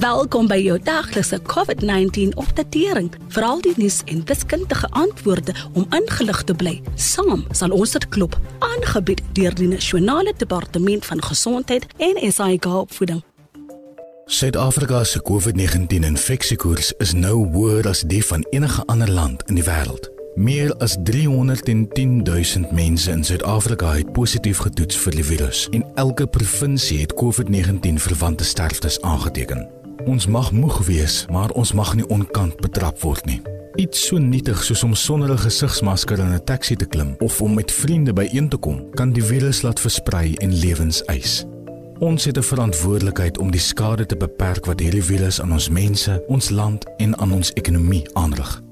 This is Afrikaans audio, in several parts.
Welkom by jou daglikse COVID-19 opdatering. Veral die nuus en wiskundige antwoorde om ingelig te bly. Saam sal ons dit klop. Aangebied deur die Nasionale Departement van Gesondheid en SAIG opvoeding. Suid-Afrika se COVID-19 infeksiekoers is nou hoër as die van enige ander land in die wêreld. Meer as 310 000 mense in Suid-Afrika het positief getoets vir die virus en elke provinsie het COVID-19 verwante sterftes aangeteken. Ons mag moeg wees, maar ons mag nie onkant betrap word nie. Iets so nietig soos om sonder 'n gesigsmasker in 'n taxi te klim of om met vriende byeen te kom, kan die virus laat versprei en lewens eis. Ons het 'n verantwoordelikheid om die skade te beperk wat hierdie virus aan ons mense, ons land en aan ons ekonomie aanrig.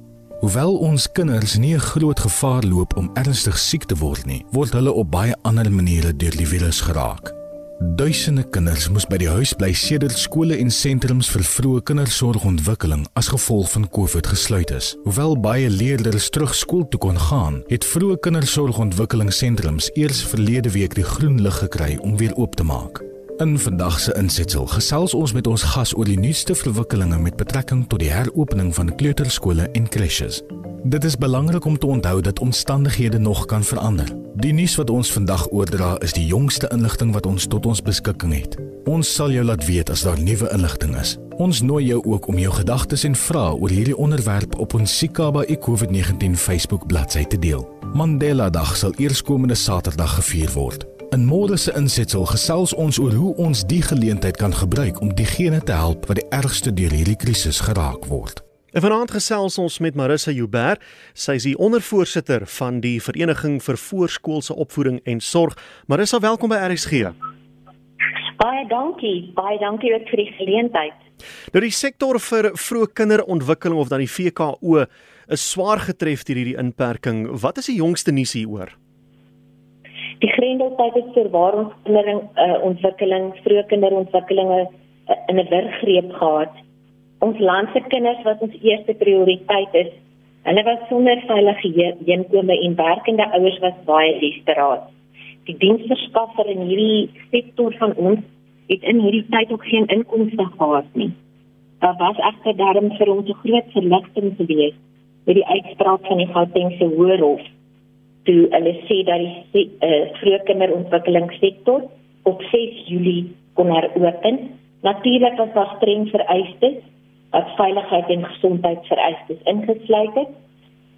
Hoewel ons kinders nie 'n groot gevaar loop om ernstig siek te word nie, word hulle op baie ander maniere deur die virus geraak. Duisende kinders moes by die huis bly sedert skole en sentrums vir vroeë kindersorgontwikkeling as gevolg van COVID gesluit is. Hoewel baie leerders terug skool toe kon gaan, het vroeë kindersorgontwikkelingssentrums eers verlede week die groen lig gekry om weer oop te maak. In vandag se insetsel gesels ons met ons gas oor die nuutste verwikkelinge met betrekking tot die heropening van kleuterskole en crèches. Dit is belangrik om te onthou dat omstandighede nog kan verander. Die nuus wat ons vandag oordra is die jongste inligting wat ons tot ons beskikking het. Ons sal jou laat weet as daar nuwe inligting is. Ons nooi jou ook om jou gedagtes en vrae oor hierdie onderwerp op ons Sikaba COVID-19 Facebook bladsy te deel. Mandela Dag sal eerskomende Saterdag gevier word. In môre se insetsel gesels ons oor hoe ons die geleentheid kan gebruik om diegene te help wat die ergste deur hierdie krisis geraak word. En vanaand gesels ons met Marissa Joubert. Sy is die ondervoorsitter van die Vereniging vir Voorskoolse Opvoeding en Sorg. Marissa, welkom by RSG. Baie dankie. Baie dankie ook vir die geleentheid. Nou die sektor vir vroeë kinderontwikkeling of dan die VKO is swaar getref deur hierdie inperking. Wat is die jongste nuus hieroor? Die grendeltyd het vir waar ons kinderontwikkeling, uh, vroeë kinderontwikkelinge uh, in 'n wurggreep gehad ons land se kinders wat ons eerste prioriteit is. Hulle was sonder veilige heenkome en werkende ouers was baie desperaat. Die diensverskaffer in hierdie sektor van ons het in hierdie tyd ook geen inkomste gehad nie. Daar was egter daarom vir ons 'n groot verligting gewees met die uitspraak van die Gautengse Hoërhof toe hulle sê dat die uh, vroeë kinderontwikkelingssektor op 6 Julie kon heropen. Natuurlik was daar streng vereistes wat veiligheid en gesondheidsvereistes ingesluit het.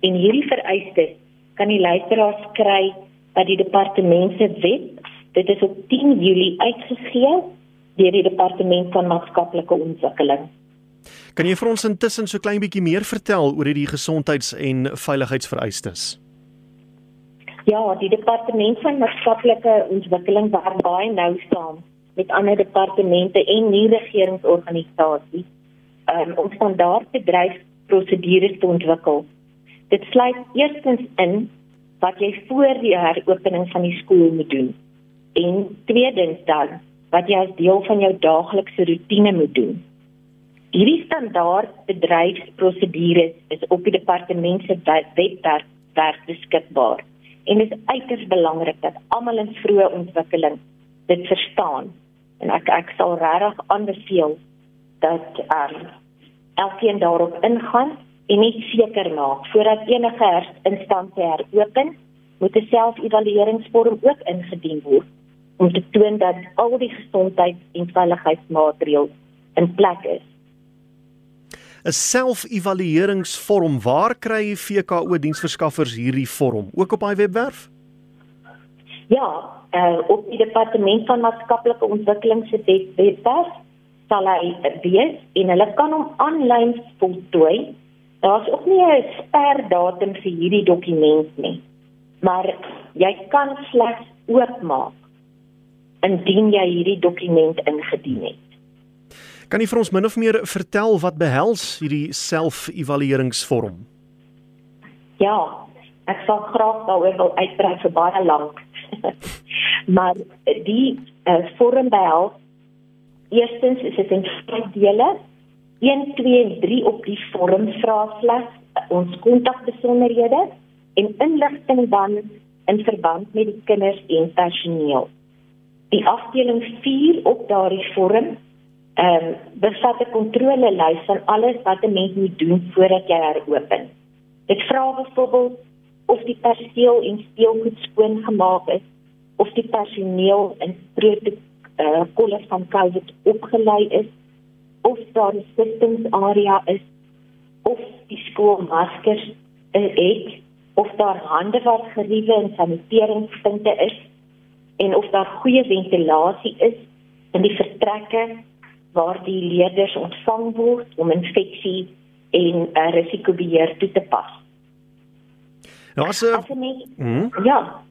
En hierdie vereistes kan die luisteraars kry by die departement se web. Dit is op 10 Julie uitgegee deur die departement van maatskaplike ontwikkeling. Kan jy vir ons intussen so klein bietjie meer vertel oor hierdie gesondheids- en veiligheidsvereistes? Ja, die departement van maatskaplike ontwikkeling werk baie nou saam met ander departemente en nie regeringsorganisasies um, om standaardbedryfsprosedures te ontwikkel. Dit sluit eerstens in wat jy voor die heropening van die skool moet doen en tweedens dan wat jy as deel van jou daaglikse rotine moet doen. Hierdie standaardbedryfsprosedures is op die departement se webwerf werk beskikbaar en dit is uiters belangrik dat almal in vroeë ontwikkeling dit verstaan en ek ek sal regtig aanbeveel dat ehm um, elkeen daarop ingaan en net seker maak voordat enige instansie heropen, moet 'n selfevalueringsvorm ook ingedien word om te toon dat al die gesondheids- en veiligheidsmaatreëls in plek is. 'n Selfevalueringsvorm, waar kry VKO diensverskaffers hierdie vorm? Ook op daai webwerf? Ja, uh, op die departement van maatskaplike ontwikkeling se webwerf sal hy wees en hulle kan hom aanlyn voltooi. Daar's ook nie 'n sperdatum vir hierdie dokument nie. Maar jy kan slegs oopmaak indien jy hierdie dokument ingedien het. Kan jy vir ons min of meer vertel wat behels hierdie selfevalueringsvorm? Ja, ek sal graag daaroor wil uitbrei vir baie lank. maar die uh, vorm behels Eerstens is dit in vyf dele. 1 2 en 3 op die vorm vra slegs ons kontakbesonderhede en inligting dan in verband met die kinders en personeel. Die afdeling 4 op daardie vorm ehm um, bevat 'n kontrolelys van alles wat 'n mens moet doen voordat jy heropen. Dit vra byvoorbeeld of die perseel en speelgoed skoon gemaak is, of die personeel in protokolle uh, van COVID opgelei is, of daar 'n systems area is, of die skool maskers het, of daar hande wat geriewe en saniteringspunte is en of daar goeie ventilasie is in die vertrekke waar die leerders ontvang word om infeksie en uh, risikobeheer toe te pas. Nou as 'n hmm? ja.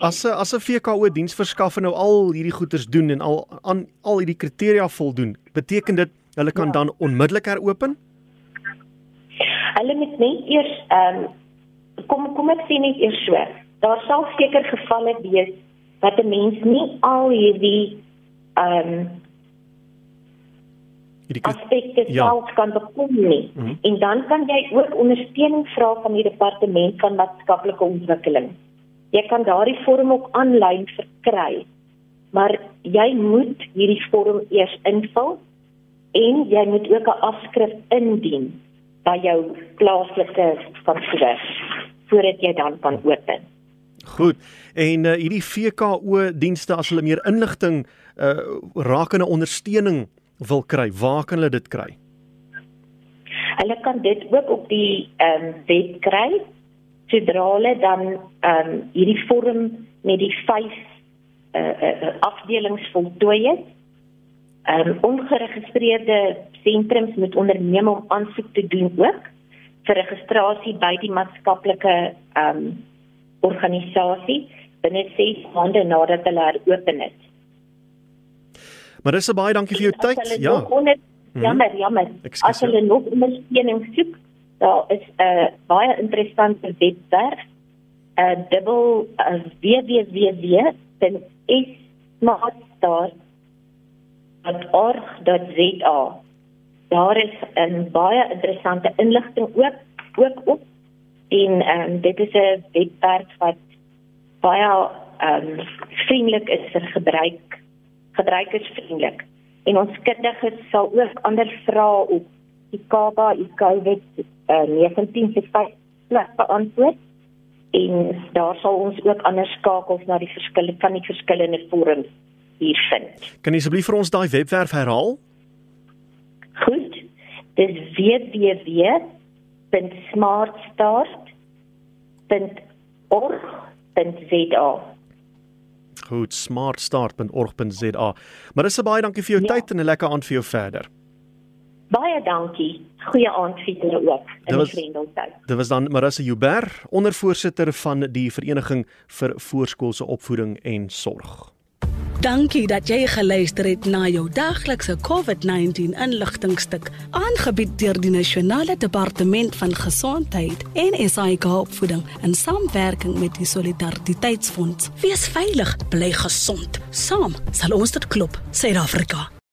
As 'n as 'n VKO diensverskaffer nou al hierdie goeders doen en al aan al hierdie kriteria voldoen, beteken dit hulle kan ja. dan onmiddellik heropen? Hulle moet net eers ehm um, kom kom ek sê net eers so. Daar sal seker gevalle wees dat 'n mens nie al hierdie ehm um, aspekte ja. self kan bekom nie. Mm -hmm. En dan kan jy ook ondersteuning vra van die departement van maatskaplike ontwikkeling. Jy kan daardie vorm ook aanlyn verkry. Maar jy moet hierdie vorm eers invul en jy moet ook 'n afskrif indien by jou plaaslike kantoor voordat jy dan kan open. Goed. En uh, hierdie VKO dienste as hulle meer inligting uh, rakende ondersteuning wil kry, waar kan hulle dit kry? Hulle kan dit ook op die ehm um, web kry. Sodra hulle dan ehm um, hierdie vorm met die vyf eh uh, uh, afdelings voltooi het, ehm um, ongeregistreerde sentrums moet onderneem om aansoek te doen ook vir registrasie by die maatskaplike ehm um, organisasie binne 6 maande nadat hulle open het. Maar dis baie dankie vir jou tyd. Ja. Onder, jammer, mhm. jammer. As hulle nog ondersteuning soek, daar is 'n uh, baie interessante webwerf. 'n uh, dubbel uh, www.smartstar.org.za. Daar is 'n baie interessante inligting ook ook op en um, dit is 'n webwerf wat baie um, vriendelik is vir gebruik gebruikersvriendelik en ons kundiges sal ook ander vrae op die Kaba COVID uh, 19 se plek beantwoord en daar sal ons ook ander skakels na die verskillende van die verskillende forums hier vind. Kan jy asseblief vir ons daai webwerf herhaal? Goed. Dis www.smartstart.org.za Goed, smartstart.org.za. Maar dis baie dankie vir jou ja. tyd en 'n lekker aand vir jou verder. Baie dankie. Goeie aand vir julle ook. In die vriendeltyd. Dit was dan Marissa Joubert, ondervoorsitter van die Vereniging vir Voorskoolse Opvoeding en Sorg. Dankie dat jy geluister het na jou daglikse COVID-19 inligtingstuk aangebied deur die Nasionale Departement van Gesondheid en SAIK Opvoeding in samewerking met die Solidariteitsfonds. Wees veilig, bly gesond. Saam sal ons dit klop, Suid-Afrika.